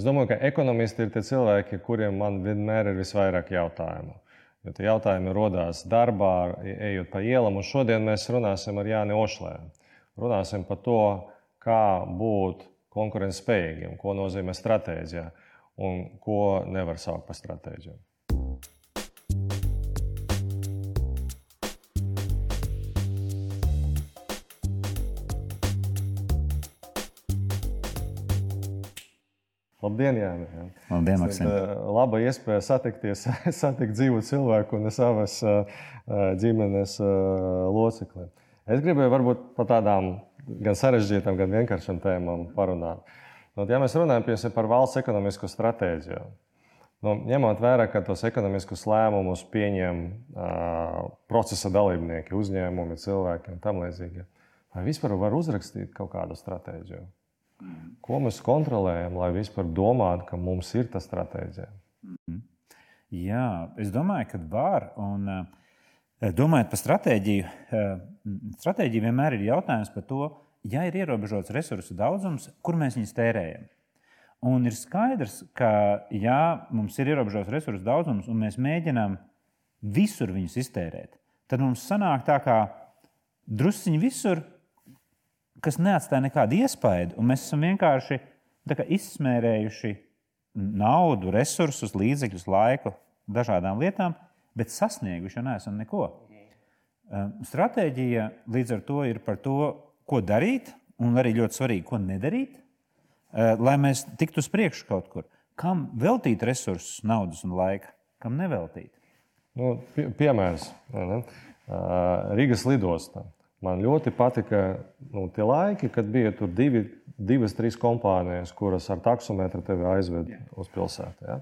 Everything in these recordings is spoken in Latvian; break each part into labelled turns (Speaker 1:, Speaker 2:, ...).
Speaker 1: Es domāju, ka ekonomisti ir tie cilvēki, kuriem man vienmēr ir visvairāk jautājumu. Jo tie jautājumi radās darbā, ejot pa ielam, un šodien mēs runāsim ar Jāni Ošlēnu. Runāsim par to, kā būt konkurētspējīgiem, ko nozīmē stratēģija un ko nevar saukt par stratēģiju. Labdien, Jānis.
Speaker 2: Labdien, Maksim.
Speaker 1: Laba iespēja satikties, satikt dzīvu cilvēku un savas ģimenes locekli. Es gribēju varbūt par tādām gan sarežģītām, gan vienkāršām tēmām parunāt. Nu, ja mēs runājam piemēram, par valsts ekonomisko stratēģiju, nu, ņemot vērā, ka tos ekonomiskus lēmumus pieņem uh, procesa dalībnieki, uzņēmumi, cilvēki un tam līdzīgi, vai vispār var uzrakstīt kaut kādu stratēģiju? Ko mēs kontrolējam, lai vispār domātu, ka mums ir tā stratēģija?
Speaker 2: Mhm. Jā, es domāju, ka var. Un, domājot par stratēģiju, stratēģija vienmēr ir jautājums par to, ja ir ierobežots resursu daudzums, kur mēs viņus tērējam. Un ir skaidrs, ka, ja mums ir ierobežots resursu daudzums un mēs mēģinām visur viņus iztērēt, tad mums sanāk tā, ka drusciņi visur kas neatstāja nekādu iespaidu, un mēs esam vienkārši izsmērējuši naudu, resursus, līdzekļus, laiku dažādām lietām, bet sasnieguši jau neesam neko. Ehm, stratēģija līdz ar to ir par to, ko darīt, un arī ļoti svarīgi, ko nedarīt, ehm, lai mēs tiktu uz priekšu kaut kur. Kam veltīt resursus, naudas un laika, kam neveltīt?
Speaker 1: Nu, pie, piemērs ne? Rīgas lidostā. Man ļoti patika nu, tie laiki, kad bija tur divi, divas, trīs kompānijas, kuras ar taksometru tevi aizved yeah. uz pilsētu. Ja?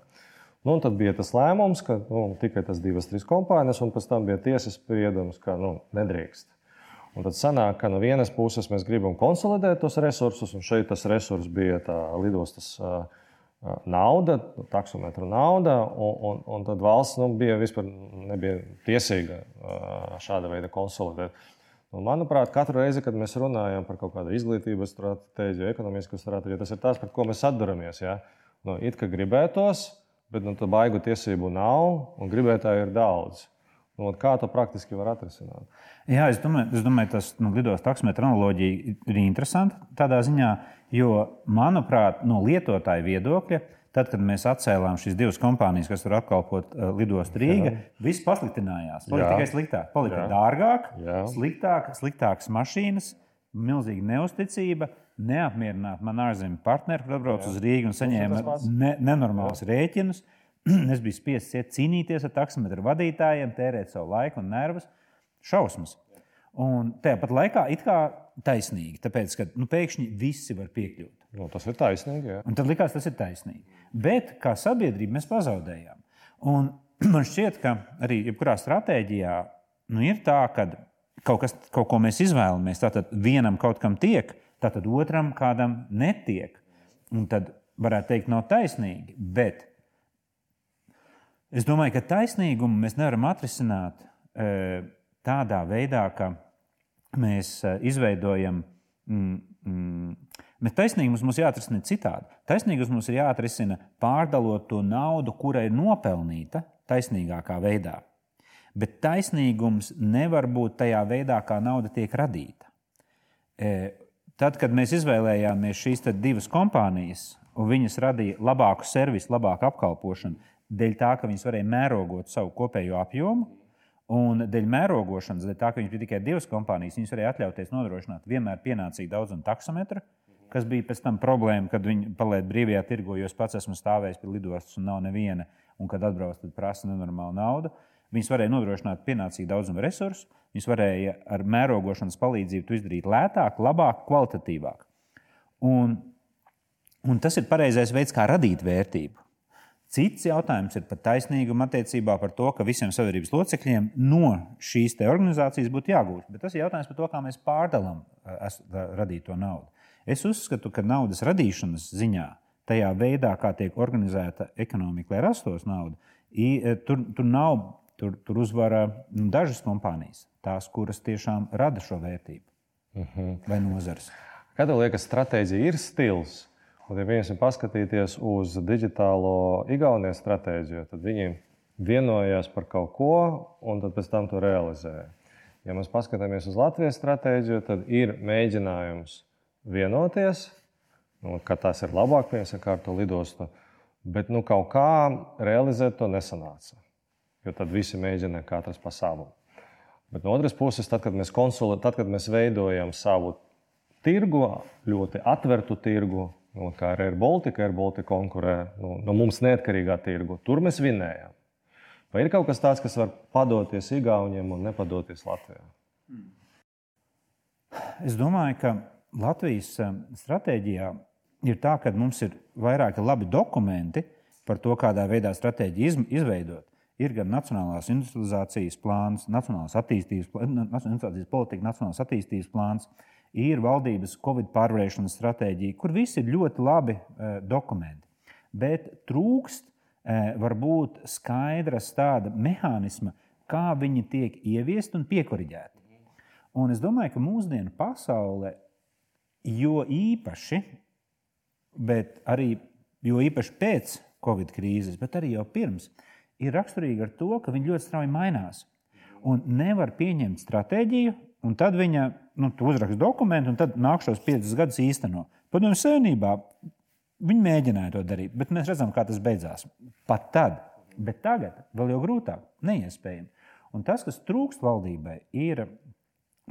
Speaker 1: Nu, tad bija tas lēmums, ka nu, tikai tas divas, trīs kompānijas, un pēc tam bija tiesas spriedums, ka nu, nedrīkst. Un tad sanāk, ka no vienas puses mēs gribam konsolidēt tos resursus, un šeit tas resurs bija tā lidostas nauda, taksometra nauda, un, un, un tad valsts nu, bija vispār nebija tiesīga šāda veida konsolidēt. Un, manuprāt, katru reizi, kad mēs runājam par kaut kādu izglītības stratēģiju, ekonomisku stratēģiju, tas ir tas, par ko mēs atduramies. Ja? Nu, it kā gribētos, bet nu, baigu tiesību nav un gribētāju ir daudz. Nu, kā to praktiski var atrisināt?
Speaker 2: Jā, es domāju, es domāju tas nu, lidos taksometra analoģija ir interesanta tādā ziņā, jo, manuprāt, no lietotāja viedokļa Tad, kad mēs atcēlām šīs divas kompānijas, kas tur apkalpot uh, lidostu Rīgā, viss pasliktinājās. Palika tikai sliktāk. Palika Jā. dārgāk, Jā. sliktāk, sliktākas mašīnas, milzīga neusticība. Neapmierināt man ārzemju partneri, kur atbrauc uz Rīgā un saņēma ne, nenormālus rēķinus. es biju spiests iet cīnīties ar taksometru vadītājiem, tērēt savu laiku un nervus. Šausmas. Un tāpat laikā it kā taisnīgi, tāpēc, ka nu, pēkšņi visi var piekļūt.
Speaker 1: Nu, tas ir taisnīgi. Jā.
Speaker 2: Un tad likās, tas ir taisnīgi. Bet kā sabiedrība mēs pazaudējām. Un man šķiet, ka arī jebkurā stratēģijā nu, ir tā, ka kaut, kas, kaut ko mēs izvēlamies, tad vienam kaut kam tiek, tad otram kādam netiek. Un tad varētu teikt, nav taisnīgi. Bet es domāju, ka taisnīgumu mēs nevaram atrisināt e, tādā veidā, ka mēs e, izveidojam. Mm, mm, Bet taisnīgums mums jāatrisina citādi. Taisnīgums mums ir jāatrisina pārdalot to naudu, kura ir nopelnīta taisnīgākā veidā. Bet taisnīgums nevar būt tajā veidā, kā nauda tiek radīta. E, tad, kad mēs izvēlējāmies šīs divas kompānijas, un viņas radīja labāku servisu, labāku apkalpošanu, dēļ tā, ka viņas varēja mērogot savu kopējo apjomu, un dēļ mērogošanas, dēļ tā, ka viņas bija tikai divas kompānijas, viņas varēja atļauties nodrošināt vienmēr pienācīgu daudzumu taksometru kas bija pēc tam problēma, kad viņi paliek brīvajā tirgu, jo es pats esmu stāvējis pie lidostas un nav neviena, un kad atbrauc, tad prasa nenormālu naudu. Viņas varēja nodrošināt pienācīgu daudzumu resursu, viņas varēja ar mērogošanas palīdzību to izdarīt lētāk, labāk, kvalitatīvāk. Un, un tas ir pareizais veids, kā radīt vērtību. Cits jautājums ir par taisnīgumu attiecībā par to, ka visiem sabiedrības locekļiem no šīs organizācijas būtu jāgūst. Bet tas ir jautājums par to, kā mēs pārdalām radīto naudu. Es uzskatu, ka naudas radīšanas ziņā, tajā veidā, kā tiek organizēta ekonomika, lai rastos nauda, e, tur, tur nav, tur, tur uzvara nu, dažas kompānijas, tās, kuras tiešām rada šo vērtību uh mhm. -huh. vai nozars.
Speaker 1: Kad liekas, stratēģija ir stils, Un, ja viņiem paskatīties uz digitālo Igaunijas stratēģiju, tad viņi vienojās par kaut ko un pēc tam to realizēja. Ja mēs paskatāmies uz Latvijas stratēģiju, tad ir mēģinājums vienoties, nu, ka tas ir labāk, piemēram, ar to lidostu, bet nu, kaut kā realizēt to nesanāca. Jo tad visi mēģina katrs pa savu. Bet no otras puses, tad, kad mēs, konsolē, tad, kad mēs veidojam savu tirgu, ļoti atvērtu tirgu, nu, kā ar Air Baltica, Air Baltica konkurē nu, no mums neatkarīgā tirgu, tur mēs vinējam. Vai ir kaut kas tāds, kas var padoties Igauniem un nepadoties Latvijā?
Speaker 2: Es domāju, ka Latvijas eh, stratēģijā ir tā, ka mums ir vairāki labi dokumenti par to, kādā veidā stratēģiju izveidot. Ir gan nacionālās industrializācijas plāns, nacionālās attīstības, nacionālās politika, nacionālās attīstības plāns, ir valdības Covid pārvarēšanas stratēģija, kur visi ir ļoti labi uh, dokumenti. Bet trūkst uh, varbūt skaidras tāda mehānisma, kā viņi tiek ieviesti un piekoriģēti. Un es domāju, ka mūsdienu pasaule jo īpaši, bet arī jo īpaši pēc Covid krīzes, bet arī jau pirms, ir raksturīga ar to, ka viņa ļoti strauji mainās. Un nevar pieņemt stratēģiju, un tad viņa nu, uzraksta dokumentu, un tad nākšos piecus gadus īsteno. Padomju senībā viņi mēģināja to darīt, bet mēs redzam, kā tas beidzās. Pat tad, bet tagad vēl jau grūtāk, neiespējami. Un tas, kas trūkst valdībai, ir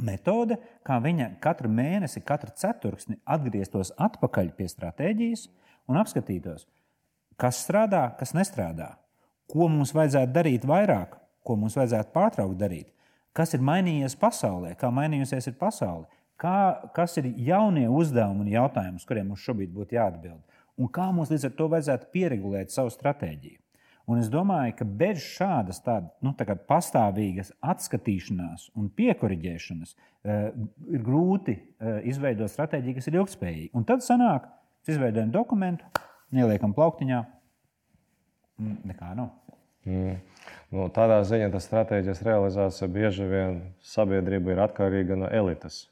Speaker 2: metode, kā viņa katru mēnesi, katru ceturksni atgrieztos atpakaļ pie stratēģijas un apskatītos, kas strādā, kas nestrādā ko mums vajadzētu darīt vairāk, ko mums vajadzētu pārtraukt darīt, kas ir mainījies pasaulē, kā mainījusies ir pasaule, kā, kas ir jaunie uzdevumi un jautājumi, uz kuriem mums šobrīd būtu jāatbild, un kā mums līdz ar to vajadzētu pieregulēt savu stratēģiju. Un es domāju, ka bez šādas tāda, nu, tā pastāvīgas atskatīšanās un piekoriģēšanas uh, ir grūti uh, izveidot stratēģiju, kas ir ilgspējīga. Un tad sanāk, mēs izveidojam dokumentu, ieliekam plauktiņā, Nekā nav.
Speaker 1: Mm. Nu, tādā ziņā tas stratēģijas realizācija bieži vien sabiedrība ir atkarīga no elites.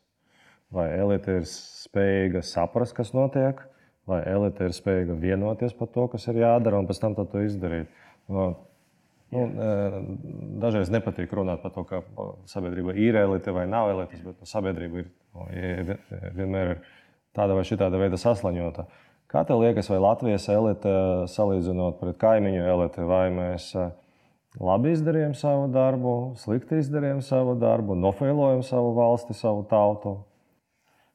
Speaker 1: Vai elite ir spējīga saprast, kas notiek, vai elite ir spējīga vienoties par to, kas ir jādara, un pēc tam to izdarīt. Nu, e, dažreiz nepatīk runāt par to, ka sabiedrība ir elite vai nav elites, bet sabiedrība ir, vienmēr ir tāda vai šitāda veida saslaņota. Kā tev liekas, vai Latvijas elite, salīdzinot pret kaimiņu eliti, vai mēs eh, labi izdarījām savu darbu, slikti izdarījām savu darbu, nofēlojam savu valsti, savu tautu?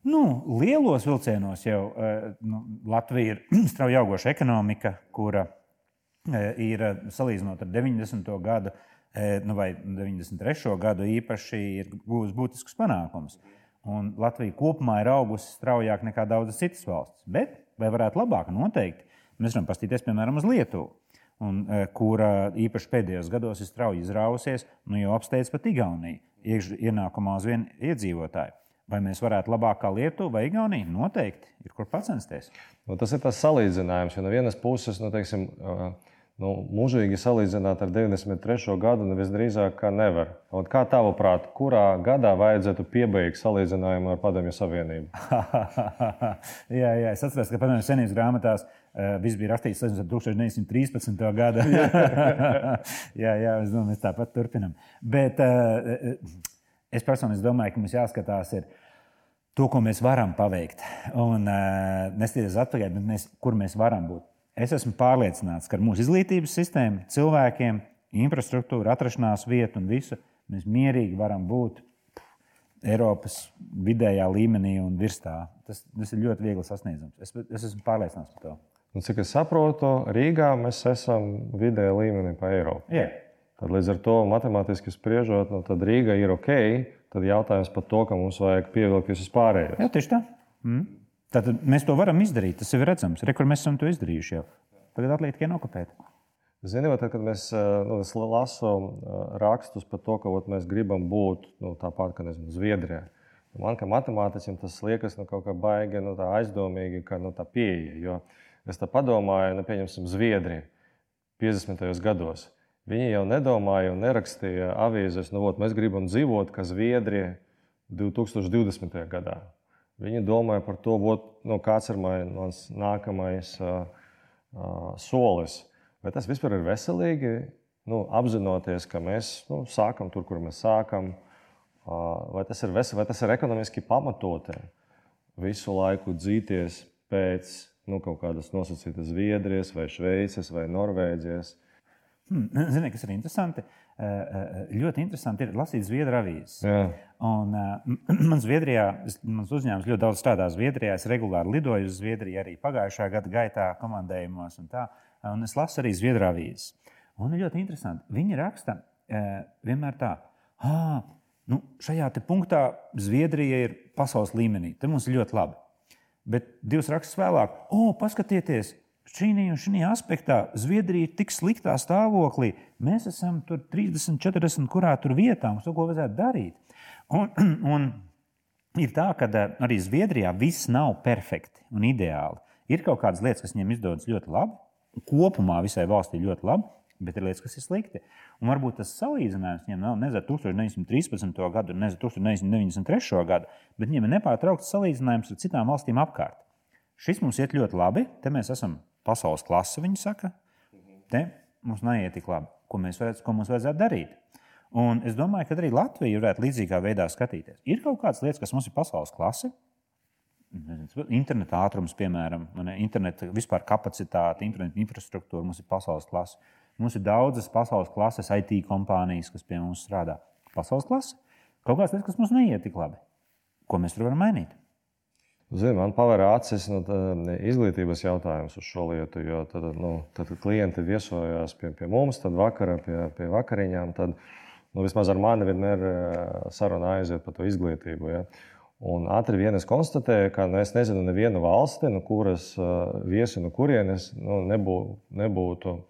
Speaker 2: Nu, lielos vilcienos jau nu, Latvija ir strauji augoša ekonomika, kura ir salīdzinot ar 90. gadu nu, vai 93. gadu īpaši ir gūs būtisks panākums. Un Latvija kopumā ir augusi straujāk nekā daudzas citas valstis. Bet vai varētu labāk? Noteikti. Mēs varam paskatīties, piemēram, uz Lietuvu, un, kura īpaši pēdējos gados ir strauji izrausies, nu jau apsteidz pat Igauniju, ienākumā uz vienu iedzīvotāju. Vai mēs varētu labāk kā Lietuva vai Igaunija? Noteikti ir kur pacensties.
Speaker 1: Nu, tas ir tas salīdzinājums, jo no vienas puses, nu, teiksim, uh, nu, mūžīgi salīdzināt ar 93. gadu nu, visdrīzāk nevar. Un kā tavuprāt, kurā gadā vajadzētu piebeigt salīdzinājumu ar Padomju Savienību?
Speaker 2: jā, jā, es atceros, ka Padomju Savienības grāmatās uh, viss bija rakstīts līdz 1913. gada. jā, jā, es domāju, mēs tāpat turpinām. Bet uh, es personīgi domāju, ka mums jāskatās. Ir, To, ko mēs varam paveikt, un uh, nesties atpakaļ, mēs, kur mēs varam būt Es esmu pārliecināts, ka ar mūsu izglītības sistēmu, cilvēkiem, infrastruktūru, atrašanās vietu un visu mēs mierīgi varam būt Eiropas vidējā līmenī un virs tā. Tas, tas ir ļoti viegli sasniedzams. Es, es esmu pārliecināts par to.
Speaker 1: Un, cik es saprotu, Rīgā mēs esam vidējā līmenī pa Eiropu.
Speaker 2: Yeah.
Speaker 1: Tad līdz ar to matemātiski spriežot, nu, tad Rīga ir ok. Tad jautājums par to, ka mums vajag pievilkt visus pārējos.
Speaker 2: Jā, tieši tā. Mm. Tātad mēs to varam izdarīt. Tas ir redzams. Re, kur mēs esam to izdarījuši jau. Tagad atliek tikai nokopēt.
Speaker 1: Ziniet, tad, kad mēs nu, lasu eh, rakstus par to, ka ot, mēs gribam būt nu, tāpat kā Zviedrijā, man kā matemātiķim tas liekas nu, kaut kā baigi nu, aizdomīgi, ka nu, tā pieeja. Jo es padomāju, nu, pieņemsim, Zviedriju 50. gados. Viņi jau nedomāja un nerakstīja avīzēs, nu, ot, mēs gribam dzīvot kā Zviedrija 2020. gadā. Viņi domāja par to, ot, nu, kāds ir mans nākamais uh, uh, solis. Vai tas vispār ir veselīgi? Nu, apzinoties, ka mēs nu, sākam tur, kur mēs sākam, uh, vai tas ir veselīgi, vai tas ir ekonomiski pamatoti visu laiku dzīties pēc nu, kaut kādas nosacītas Zviedrijas, vai Šveices vai Norvēģijas.
Speaker 2: Hmm, Ziniet, kas ir interesanti? Ļoti interesanti ir lasīt Zviedru avīzes. Un, man Zviedrijā, mans uzņēmums ļoti daudz strādā Zviedrijā. Es regulāri lidoju uz Zviedriju arī pagājušā gada gaitā, komandējumos. Un tā, un es lasu arī Zviedru avīzes. Un ļoti interesanti. Viņi raksta vienmēr tā, ah, nu, šajā punktā Zviedrija ir pasaules līmenī. Te mums ir ļoti labi. Bet divus rakstus vēlāk, o, paskatieties, šī šī aspektā Zviedrija ir tik sliktā stāvoklī. Mēs esam tur 30, 40, kurā tur vietā mums to vajadzētu darīt. Un, un ir tā, ka eh, arī Zviedrijā viss nav perfekti un ideāli. Ir kaut kādas lietas, kas viņiem izdodas ļoti labi, kopumā visai valstī ļoti labi, bet ir lietas, kas ir slikti. Un varbūt tas salīdzinājums viņiem nav nezinu, 1913. gadu, nezinu, 1993. gadu, bet viņiem ir nepārtraukts salīdzinājums ar citām valstīm apkārt. Šis mums iet ļoti labi, te mēs esam pasaules klase, viņi saka. Te mums neiet tik labi, ko, varētu, ko mums vajadzētu darīt. Un es domāju, ka arī Latvija varētu līdzīgā veidā skatīties. Ir kaut kādas lietas, kas mums ir pasaules klase. Interneta ātrums, piemēram, interneta vispār kapacitāte, interneta infrastruktūra mums ir pasaules klase. Mums ir daudzas pasaules klases IT kompānijas, kas pie mums strādā. Pasaules klase. Kaut kādas lietas, kas mums neiet tik labi. Ko mēs tur varam mainīt?
Speaker 1: Zini, man pavēra acis nu, izglītības jautājums uz šo lietu. Jo tad, nu, tad klienti viesojās pie, pie mums, tad vakarā pie, pie vakariņām. Tad, nu, vismaz ar mani vienmēr saruna aiziet par to izglītību. Ja. Un ātri vien es konstatēju, ka nu, es nezinu nevienu valsti, no kuras viesi no kurienes nu, nebū, nebūtu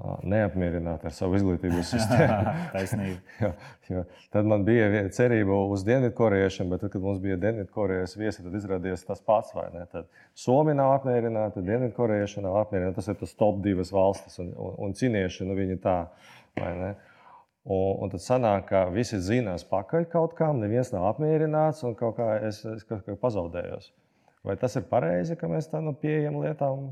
Speaker 1: neapmierināti ar savu izglītības sistēmu.
Speaker 2: jo,
Speaker 1: jo tad man bija cerība uz Dienvidkorejiešiem, bet tad, kad mums bija Dienvidkorejas viesi, tad izrādījās tas pats. Somija nav apmierināta, Dienvidkorejieši nav apmierināti. Tas ir tas top divas valstis, un, un, un cinieši nu, viņi tā. Un, un tad sanāk, ka visi zinās pakaļ kaut kam, neviens nav apmierināts, un kaut kā es, es kaut kā pazaudējos. Vai tas ir pareizi, ka mēs tā nu pieejam lietām?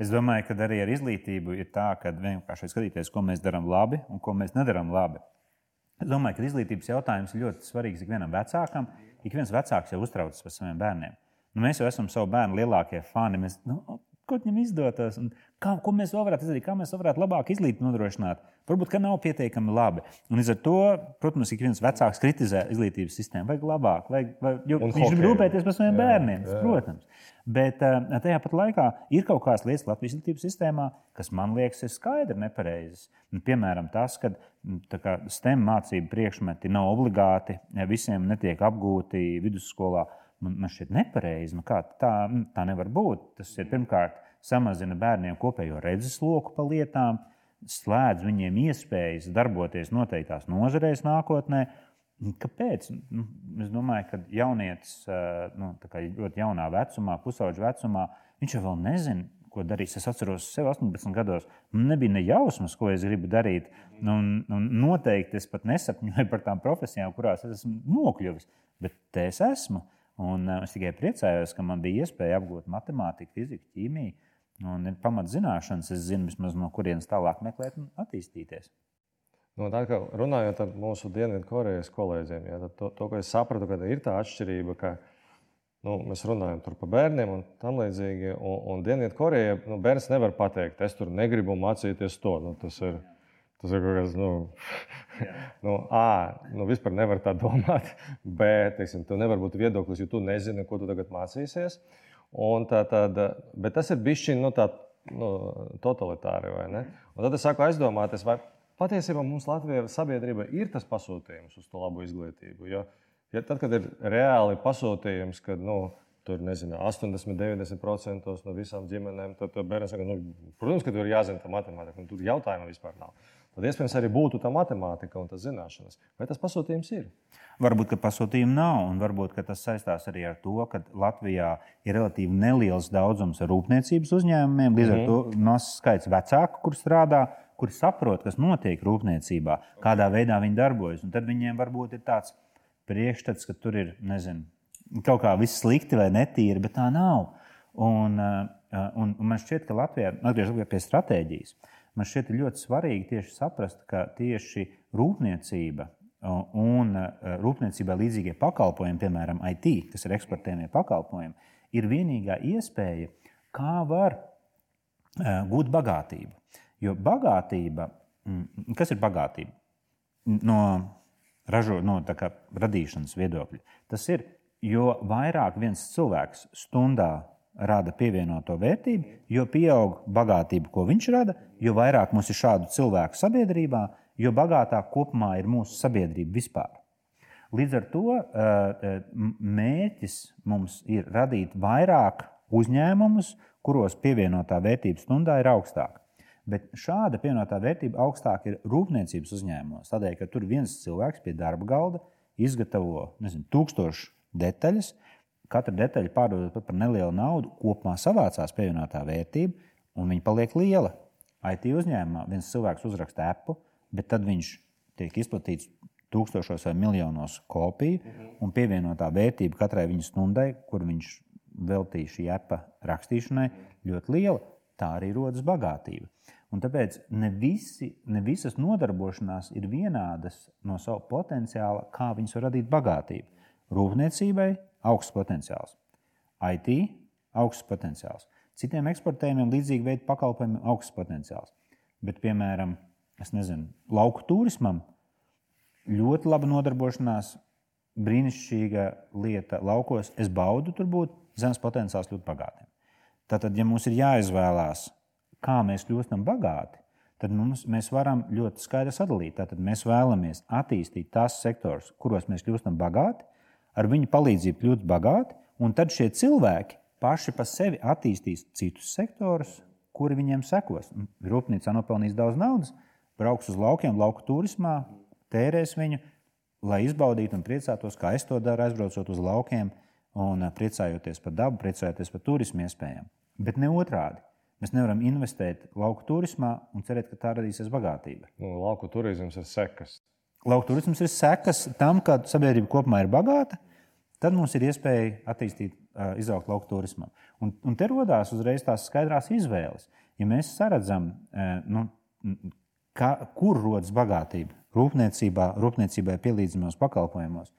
Speaker 2: Es domāju, ka arī ar izglītību ir tā, ka vienkārši skatīties, ko mēs darām labi un ko mēs nedarām labi. Es domāju, ka izglītības jautājums ir ļoti svarīgs ikvienam vecākam. Ik viens vecāks jau uztraucas par saviem bērniem. Nu, mēs jau esam savu bērnu lielākie fani. Mēs, nu, ko viņam izdotos, un kā, ko mēs varētu izdarīt, kā mēs varētu labāk izglītību nodrošināt. Varbūt, ka nav pietiekami labi. Un līdz ar to, protams, ik viens vecāks kritizē izglītības sistēmu. Vajag labāk, vajag, vajag, jo un viņš grib rūpēties par saviem jā, bērniem, jā. protams. Bet uh, tajā pat laikā ir kaut kādas lietas Latvijas izglītības sistēmā, kas man liekas, ir skaidri nepareizas. Piemēram, tas, ka kā, STEM mācību priekšmeti nav obligāti, visiem netiek apgūti vidusskolā. Man, man šķiet nepareizi. Nu, kā, tā, tā nevar būt. Tas ir pirmkārt samazina bērniem kopējo redzesloku pa lietām, slēdz viņiem iespējas darboties noteiktās nozarēs nākotnē. Kāpēc? Nu, es domāju, ka jaunietis nu, ļoti jaunā vecumā, pusauģa vecumā, viņš jau nezina, ko darīs. Es atceros, sev 18 gados, man nebija ne jausmas, ko es gribu darīt. Un, un noteikti es pat nesapņoju par tām profesijām, kurās es esmu nokļuvis. Bet te es esmu. Un es tikai priecājos, ka man bija iespēja apgūt matemātiku, fiziku, ķīmiju. Un ir pamatzināšanas, es zinu, vismaz no kurienes tālāk meklēt un attīstīties.
Speaker 1: Nu, tā kā runājot ar mūsu Dienvidkorejas kolēģiem, ja, to, to, ko es sapratu, ka ir tā atšķirība, ka nu, mēs runājam par bērniem un tam līdzīgi. Un, un Dienvidkoreja nu, bērns nevar pateikt, es tur negribu mācīties to. Nu, tas ir, tas ir kaut kas, nu, nu, A, nu, vispār nevar tā domāt. B, teiksim, tev nevar būt viedoklis, jo tu nezini, ko tu tagad mācīsies. Tā, tad, bet tas ir bijis nu, tā nu, totalitāri. Un tad es sāku aizdomāties, vai patiesībā mums Latvijā sabiedrība ir tas pasūtījums uz to labu izglītību. Jo, ja tad, kad ir reāli pasūtījums, kad nu, tur nezinu, 80, 90% no visām ģimenēm, tad bērns saka, nu, protams, ka tur ir jāzina tā matemātika, un tur jautājumu vispār nav. Tad iespējams arī būtu tā matemātika un tas zināšanas. Vai tas pasūtījums ir?
Speaker 2: Varbūt, ka pasūtījumu nav, un varbūt tas saistās arī ar to, ka Latvijā ir relatīvi neliels daudzums rūpniecības uzņēmumiem. Līdz ar to mhm. mazs skaits vecāku, kur strādā kuri saprot, kas notiek rūpniecībā, kādā veidā viņi darbojas. Un tad viņiem varbūt ir tāds priekšstats, ka tur ir nezinu, kaut kā viss slikti vai netīri, bet tā nav. Un, un, un man šķiet, ka Latvijā, atgriežoties pie stratēģijas, man šķiet ļoti svarīgi tieši saprast, ka tieši rūpniecība un rūpniecībai līdzīgie pakalpojumi, piemēram, IT, kas ir eksportējumie pakalpojumi, ir vienīgā iespēja, kā var gūt bagātību. Jo bagātība, kas ir bagātība? No, ražo, no kā, radīšanas viedokļa, tas ir, jo vairāk viens cilvēks stundā rada pievienoto vērtību, jo pieaug bagātība, ko viņš rada, jo vairāk mums ir šādu cilvēku sabiedrībā, jo bagātāk kopumā ir mūsu sabiedrība vispār. Līdz ar to mērķis mums ir radīt vairāk uzņēmumus, kuros pievienotā vērtība stundā ir augstāka. Bet šāda pievienotā vērtība augstāka ir rūpniecības uzņēmumos. Tādēļ, ka tur viens cilvēks pie darba galda izgatavo nezinu, tūkstošu detaļas, katra detaļa pārdodot par nelielu naudu, kopumā savācās pievienotā vērtība, un viņa paliek liela. IT uzņēmumā viens cilvēks uzraksta appu, bet tad viņš tiek izplatīts tūkstošos vai miljonos kopiju, un pievienotā vērtība katrai viņa stundai, kur viņš veltīja šī appa rakstīšanai, ļoti liela. Tā arī rodas bagātība. Un tāpēc ne, visi, ne visas nodarbošanās ir vienādas no sava potenciāla, kā viņas var radīt bagātību. Rūpniecībai augsts potenciāls, IT augsts potenciāls, citiem eksportējumiem līdzīgi veidu pakalpojumiem augsts potenciāls. Bet, piemēram, nezinu, lauku turismam ļoti laba nodarbošanās, brīnišķīga lieta laukos. Es baudu tur būt, zemes potenciāls ļoti bagātiem. Tātad, ja mums ir jāizvēlās, kā mēs kļūstam bagāti, tad mums, mēs varam ļoti skaidri sadalīt. Tātad mēs vēlamies attīstīt tās sektors, kuros mēs kļūstam bagāti, ar viņu palīdzību kļūt bagāti, un tad šie cilvēki paši pa sevi attīstīs citus sektorus, kuri viņiem sekos. Rūpnīcā nopelnīs daudz naudas, brauks uz laukiem, lauku turismā, tērēs viņu, lai izbaudītu un priecātos, kā es to daru, aizbraucot uz laukiem un priecājoties par dabu, priecājoties par turismu iespējām. Bet ne otrādi. Mēs nevaram investēt lauku turismā un cerēt, ka tā radīsies bagātība.
Speaker 1: Nu, lauku turisms ir sekas.
Speaker 2: Lauku turisms ir sekas tam, ka sabiedrība kopumā ir bagāta. Tad mums ir iespēja attīstīt, izaugt lauku turismam. Un, un te radās uzreiz tās skaidrās izvēles. Ja mēs saredzam, nu, kā, kur rodas bagātība, rūpniecībā, rūpniecībai pielīdzināmos pakalpojumos.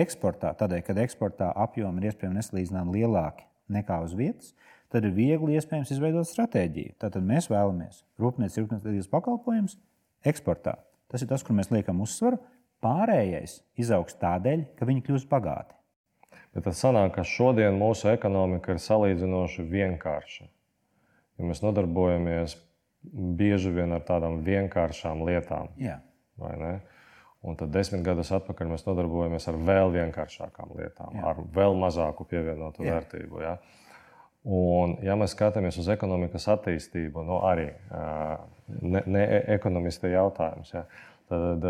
Speaker 2: Eksportā, tādēļ, kad eksportā apjomi ir iespējams nesalīdzinām lielāki nekā uz vietas, tad ir viegli iespējams izveidot stratēģiju. Tātad mēs vēlamies rūpniecības pakalpojumus eksportā. Tas ir tas, kur mēs liekam uzsvaru. Pārējais izaugs tādēļ, ka viņi kļūst bagāti.
Speaker 1: Bet tas sanāk, ka šodien mūsu ekonomika ir salīdzinoši vienkārša. Ja mēs nodarbojamies bieži vien ar tādām vienkāršām lietām.
Speaker 2: Jā.
Speaker 1: Un tad desmit gadus atpakaļ mēs nodarbojamies ar vēl vienkāršākām lietām, Jā. ar vēl mazāku pievienotu Jā. vērtību. Ja? Un, ja mēs skatāmies uz ekonomikas attīstību, nu, arī ne, ne ekonomista jautājums, ja? tad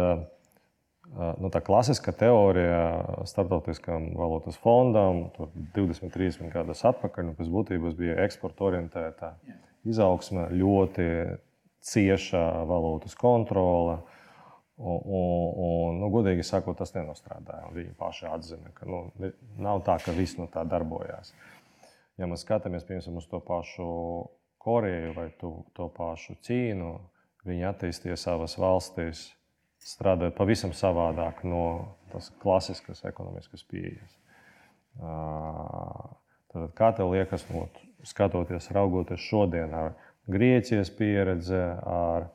Speaker 1: nu, tā klasiskā teorija starptautiskam valūtas fondam 20, 30 gadus atpakaļ, nu, pēc būtības bija eksporta orientēta. Izaugsme, ļoti cieša valūtas kontrole. Un, un, un, nu, godīgi sakot, tas nenostrādāja. Viņi paši atzina, ka nu, nav tā, ka viss no tā darbojās. Ja mēs skatāmies piemēram, uz to pašu Koreju vai to, to pašu Ķīnu, viņi attīstīja savas valstis, strādājot pavisam savādāk no tās klasiskas ekonomiskas pieejas. Tad, kā tev liekas, no, skatoties, raugoties šodien ar Grieķijas pieredzi, ar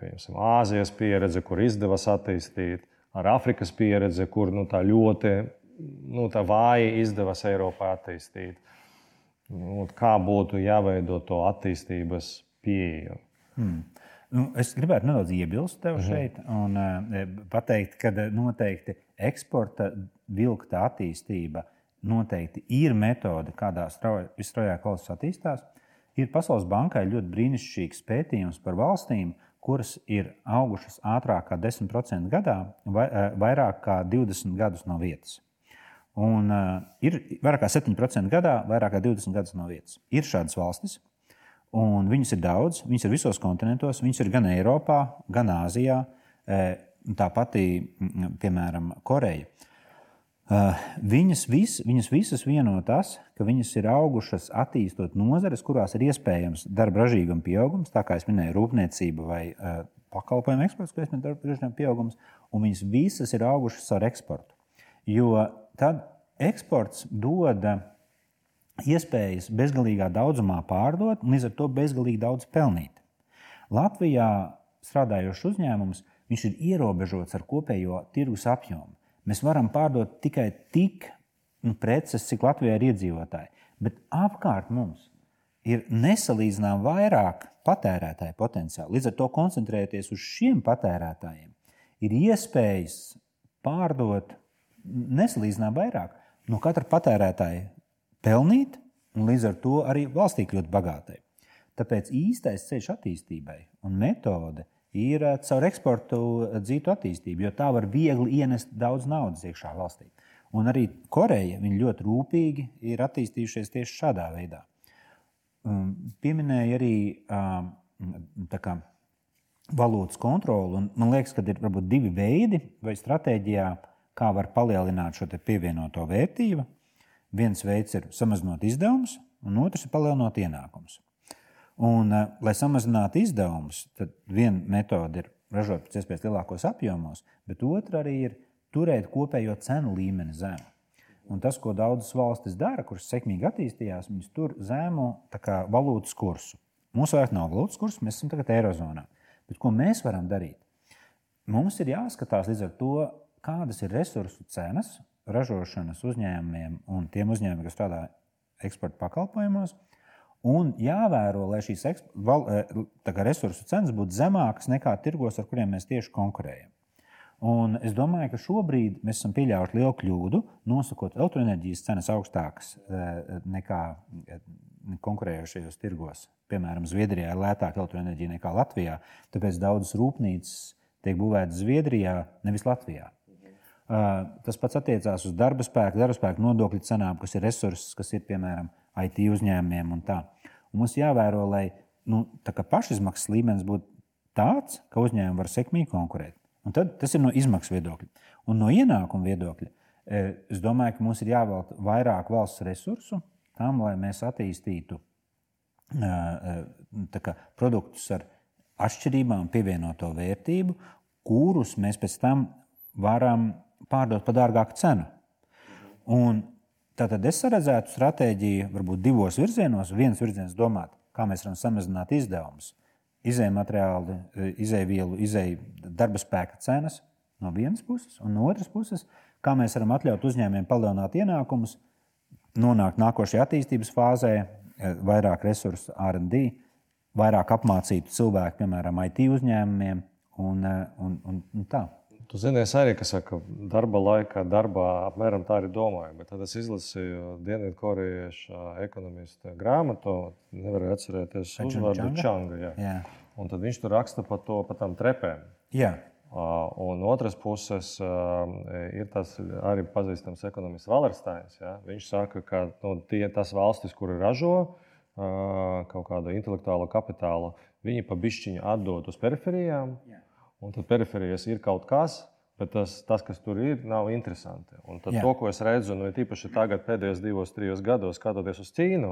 Speaker 1: pieņemsim, Āzijas pieredzi, kur izdevās attīstīt, ar Afrikas pieredzi, kur nu, tā ļoti nu, tā vāji izdevās Eiropā attīstīt. Nu, kā būtu jāveido to attīstības pieeju?
Speaker 2: Hmm. Nu, es gribētu nedaudz iebilst tev mhm. šeit un uh, pateikt, ka noteikti eksporta vilkta attīstība noteikti ir metode, kādā visstraujāk valsts attīstās. Ir Pasaules bankai ļoti brīnišķīgs pētījums par valstīm, kuras ir augušas ātrāk kā 10% gadā, vai, eh, vairāk kā 20 gadus no vietas. Un, uh, ir vairāk kā 7% gadā, vairāk kā 20 gadus no vietas. Ir šādas valstis, un viņas ir daudz, viņas ir visos kontinentos, viņas ir gan Eiropā, gan Āzijā. Tāpat, piemēram, Koreja. Uh, viņas, vis, viņas visas vieno tas, ka viņas ir augušas attīstot nozares, kurās ir iespējams darba ražīguma pieaugums, tā kā es minēju, rūpniecība vai pakalpojumu eksports, ko es minēju, darba ražīguma pieaugums, un viņas visas ir augušas ar eksportu. Jo tad eksports dod iespējas bezgalīgā daudzumā pārdot un līdz ar to bezgalīgi daudz pelnīt. Latvijā strādājošs uzņēmums ir ierobežots ar kopējo tirgus apjomu. Mēs varam pārdot tikai tik nu, preces, cik Latvijā ir iedzīvotāji. Bet apkārt mums ir nesalīdzinām vairāk patērētāju potenciālu. Līdz ar to koncentrēties uz šiem patērētājiem, ir iespējas pārdot nesalīdzinām vairāk no katra patērētāja pelnīt, un līdz ar to arī valstī kļūt bagātai. Tāpēc īstais ceļš attīstībai un metode ir eh, caur eksportu eh, dzītu attīstību, jo tā var viegli ienest daudz naudas iekšā valstī. Un arī Koreja ļoti rūpīgi ir attīstījušies tieši šādā veidā. Um, pieminēja arī um, kā, valūtas kontroli. Man liekas, ka ir varbūt divi veidi vai stratēģijā, kā var palielināt šo pievienoto vērtību. Viens veids ir samazinot izdevumus, un otrs ir palielinot ienākumus. Un, eh, lai samazinātu izdevumus, tad viena metode ir ražot pēc iespējas lielākos apjomos, bet otra arī ir turēt kopējo cenu līmeni zemu. Un tas, ko daudzas valstis dara, kuras sekmīgi attīstījās, viņas tur zemu kā, valūtas kursu. Mums vairs nav valūtas kursa, mēs esam tagad Eirozonā. Bet ko mēs varam darīt? Mums ir jāskatās līdz ar to, kādas ir resursu cenas ražošanas uzņēmumiem un tiem uzņēmumiem, kas strādā eksporta pakalpojumos, Un jāvēro, lai šīs val, e, resursu cenas būtu zemākas nekā tirgos, ar kuriem mēs tieši konkurējam. Un es domāju, ka šobrīd mēs esam pieļāvuši lielu kļūdu, nosakot elektroenerģijas cenas augstākas e, nekā e, konkurējošajos tirgos. Piemēram, Zviedrijā ir lētāka elektroenerģija nekā Latvijā, tāpēc daudzas rūpnīcas tiek būvētas Zviedrijā, nevis Latvijā. Tas pats attiecās uz darba spēku, darba spēku nodokļu cenām, kas ir resurss, kas ir piemēram IT uzņēmumiem un tā. Un mums jāvēro, lai nu, pašizmaksas līmenis būtu tāds, ka uzņēmumi var sekmīgi konkurēt. Un tad, tas ir no izmaksu viedokļa. Un no ienākuma viedokļa es domāju, ka mums ir jāvelta vairāk valsts resursu tam, lai mēs attīstītu kā, produktus ar atšķirībām, pievienoto vērtību, kurus mēs pēc tam varam pārdot par dārgāku cenu. Un Tātad es redzētu stratēģiju varbūt divos virzienos. Viens virziens domāt, kā mēs varam samazināt izdevumus, izēju materiālu, izēvielu, izēju darba spēka cenas no vienas puses, un no otras puses, kā mēs varam atļaut uzņēmējiem palielināt ienākumus, nonākt nākošajā attīstības fāzē, vairāk resursu RD, vairāk apmācītu cilvēku, piemēram, IT uzņēmumiem un, un, un, un tā.
Speaker 1: Tu zini, es arī saku, ka darba laikā, darbā apmēram tā arī domāju. Bet tad es izlasīju Dienvidkorejiešu ekonomistu grāmatu, nevaru atcerēties uzvārdu Čanga. Jā. Jā. Un tad viņš tur raksta par to, par tām trepēm.
Speaker 2: Jā.
Speaker 1: Un otras puses ir tas arī pazīstams ekonomists Valersteins. Ja? Viņš saka, ka nu, tie, tas valstis, kuri ražo kaut kādu intelektuālu kapitālu, viņi pa bišķiņu atdod uz periferijām. Jā un tad periferijas ir kaut kas. Bet tas, tas, kas tur ir, nav interesanti. Un tad, to, ko es redzu, nu, tīpaši tagad, pēdējos divos, trijos gados, skatoties uz Ķīnu,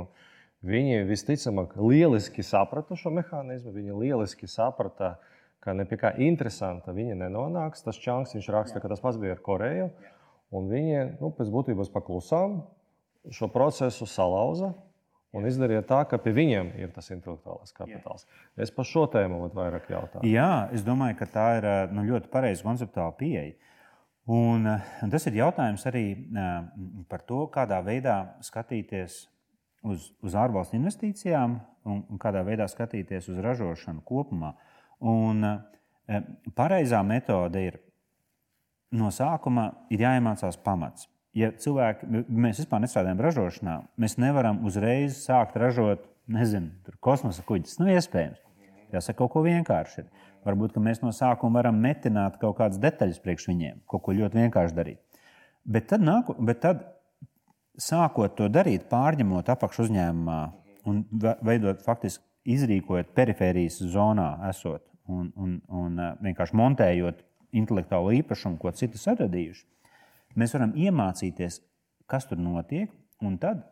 Speaker 1: viņi visticamāk lieliski saprata šo mehānismu. Viņi lieliski saprata, ka ne pie kā interesanta viņi nenonāks. Tas čanks, viņš raksta, ka tas pats bija ar Koreju. Un viņi nu, pēc būtības paklusām šo procesu salauza un izdarīja tā, ka pie viņiem ir tas intelektuālais kapitāls. Jā. Es par šo tēmu vairāk jautāju.
Speaker 2: Jā, es domāju, ka tā ir nu, ļoti pareiza konceptuāla pieeja. Un, un tas ir jautājums arī par to, kādā veidā skatīties uz, uz ārvalstu investīcijām un, un kādā veidā skatīties uz ražošanu kopumā. Un, pareizā metode ir no sākuma ir jāiemācās pamats ja cilvēki, mēs vispār nestrādājam ražošanā, mēs nevaram uzreiz sākt ražot, nezinu, kosmosa kuģis. Nav iespējams. Jāsaka, kaut ko vienkārši ir. Varbūt mēs no sākuma varam metināt kaut kādas detaļas priekš viņiem, kaut ko ļoti vienkārši darīt. Bet tad, nāku, bet tad sākot to darīt, pārņemot apakšu uzņēmumā un veidot faktiski izrīkojot perifērijas zonā, esot un, un, un vienkārši montējot intelektuālo īpašumu, ko citi ir radījuši, Mēs varam iemācīties, kas tur notiek, un tad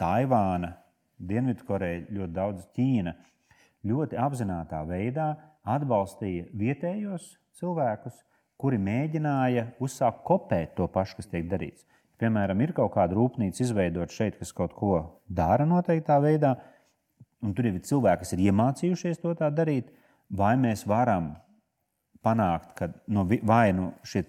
Speaker 2: Taivāna, Dienvidkoreja, ļoti daudz Ķīna ļoti apzināti veidā atbalstīja vietējos cilvēkus, kuri mēģināja uzsākt kopēt to pašu, kas tiek darīts. Piemēram, ir kaut kāda rūpnīca izveidot šeit, kas kaut ko dara noteiktā veidā, un tur ir cilvēki, kas ir iemācījušies to tā darīt, vai mēs varam panākt, ka no, vai nu šie,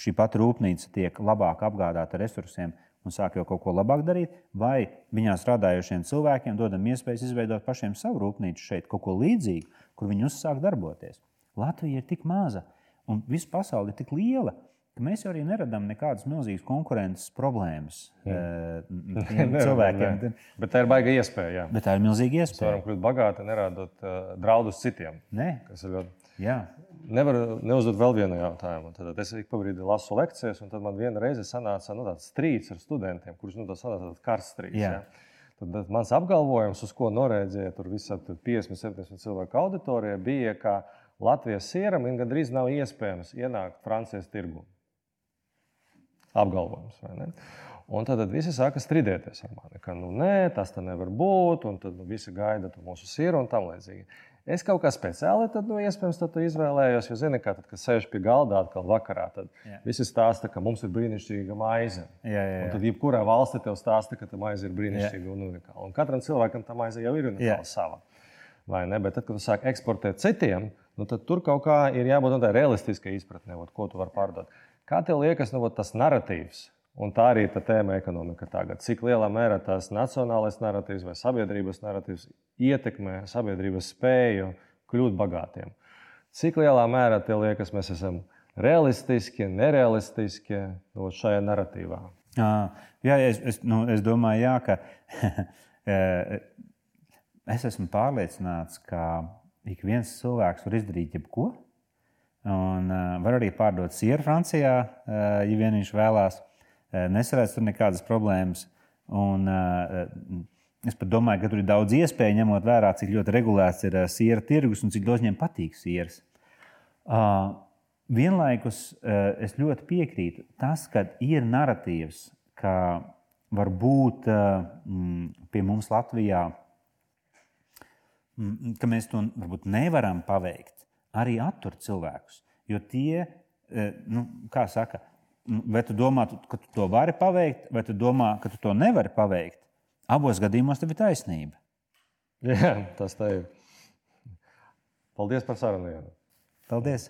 Speaker 2: šī pati rūpnīca tiek labāk apgādāta ar resursiem un sāk jau kaut ko labāk darīt, vai viņā strādājošiem cilvēkiem dodam iespējas izveidot pašiem savu rūpnīcu šeit, kaut ko līdzīgu, kur viņi uzsāk darboties. Latvija ir tik maza un visa pasaule ir tik liela mēs jau arī neradām nekādas milzīgas konkurences problēmas uh, cilvēkiem.
Speaker 1: Nē, nē. Bet tā ir baigta iespēja. Jā.
Speaker 2: Bet tā ir milzīga
Speaker 1: Mēs
Speaker 2: iespēja.
Speaker 1: varam kļūt bagāti, neradot uh, draudus citiem.
Speaker 2: Nē,
Speaker 1: kas ir ļoti
Speaker 2: jā,
Speaker 1: Nevar neuzdot vēl vienu jautājumu. Tad es ik pa brīdim lasu lekcijas, un tad man viena reize sanāca nu, tāds strīds ar studentiem, kurš nu, sanāca tāds karsts strīds.
Speaker 2: Jā.
Speaker 1: Ja? Tad bet mans apgalvojums, uz ko norēģēja tur visam 50, 70 cilvēku auditorijai, bija, ka Latvijas sieram gandrīz nav iespējams ienākt Francijas tirgu. Apgalvojums. vai ne? Un tad, tad visi sāka strīdēties ar mani, ka nu, nē, tas tā nevar būt, un tad nu, visi gaida mūsu sieru un tam līdzīgi. Es kaut kā speciāli tad, nu, iespējams, tad izvēlējos, jo, zini, kā tad, kad sēž pie galda atkal vakarā, tad
Speaker 2: Jā.
Speaker 1: visi stāsta, ka mums ir brīnišķīga maize.
Speaker 2: jā, jā,
Speaker 1: Un
Speaker 2: jā.
Speaker 1: tad, jebkurā valstī tev stāsta, ka tā maize ir brīnišķīga un unikāla. Un katram cilvēkam tā maize jau ir
Speaker 2: Jā.
Speaker 1: unikāla sava. Vai ne? Bet tad, kad tu sāk eksportēt citiem, nu, tad tur kaut kā ir jābūt nu, tādai realistiskai izpratnē, vot, ko tu vari pārdot. Kā tev liekas, nu, vot, tas narratīvs? Un tā arī ir tā tēma ekonomika tagad. Cik lielā mērā tas nacionālais narratīvs vai sabiedrības narratīvs ietekmē sabiedrības spēju kļūt bagātiem? Cik lielā mērā tev liekas, mēs esam realistiski, nerealistiski nu, vot šajā narratīvā?
Speaker 2: Jā, es, es, nu, es domāju, jā, ka es esmu pārliecināts, ka ik viens cilvēks var izdarīt jebko. Un uh, var arī pārdot sieru Francijā, uh, ja vien viņš vēlās. Uh, nesaredz tur nekādas problēmas. Un, uh, es pat domāju, ka tur ir daudz iespēju, ņemot vērā, cik ļoti regulēts ir uh, siera tirgus un cik daudz viņiem patīk sieras. Uh, vienlaikus uh, es ļoti piekrītu tas, ka ir narratīvs, ka varbūt uh, mm, pie mums Latvijā, mm, ka mēs to nevaram paveikt, arī attur cilvēkus. Jo tie, eh, nu, kā saka, vai tu domā, ka tu to vari paveikt, vai tu domā, ka tu to nevari paveikt, abos gadījumos tev ir taisnība.
Speaker 1: Jā, tas tā ir. Paldies par sarunu.
Speaker 2: Paldies!